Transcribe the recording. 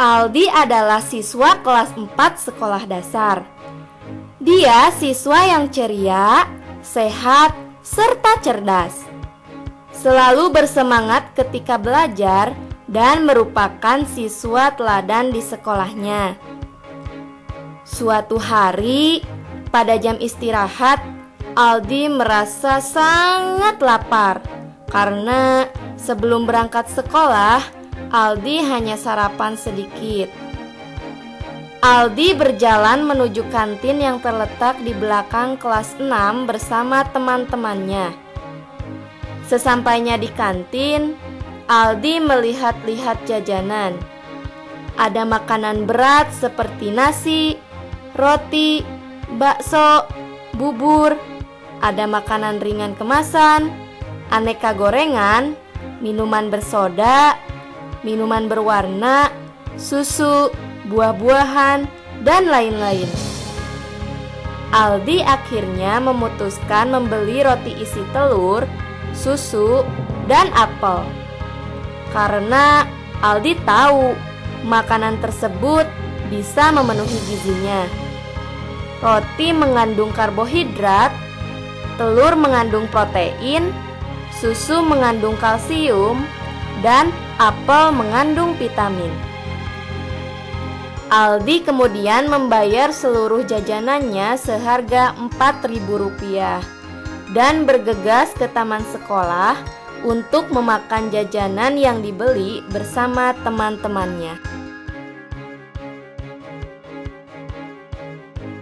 Aldi adalah siswa kelas 4 sekolah dasar. Dia siswa yang ceria, sehat, serta cerdas. Selalu bersemangat ketika belajar dan merupakan siswa teladan di sekolahnya. Suatu hari, pada jam istirahat, Aldi merasa sangat lapar karena sebelum berangkat sekolah, Aldi hanya sarapan sedikit. Aldi berjalan menuju kantin yang terletak di belakang kelas 6 bersama teman-temannya. Sesampainya di kantin, Aldi melihat-lihat jajanan. Ada makanan berat seperti nasi, roti, bakso, bubur, ada makanan ringan kemasan, aneka gorengan, minuman bersoda, minuman berwarna, susu, buah-buahan, dan lain-lain. Aldi akhirnya memutuskan membeli roti isi telur, susu, dan apel. Karena Aldi tahu makanan tersebut bisa memenuhi gizinya. Roti mengandung karbohidrat, telur mengandung protein, susu mengandung kalsium, dan apel mengandung vitamin. Aldi kemudian membayar seluruh jajanannya seharga Rp4.000 dan bergegas ke taman sekolah untuk memakan jajanan yang dibeli bersama teman-temannya.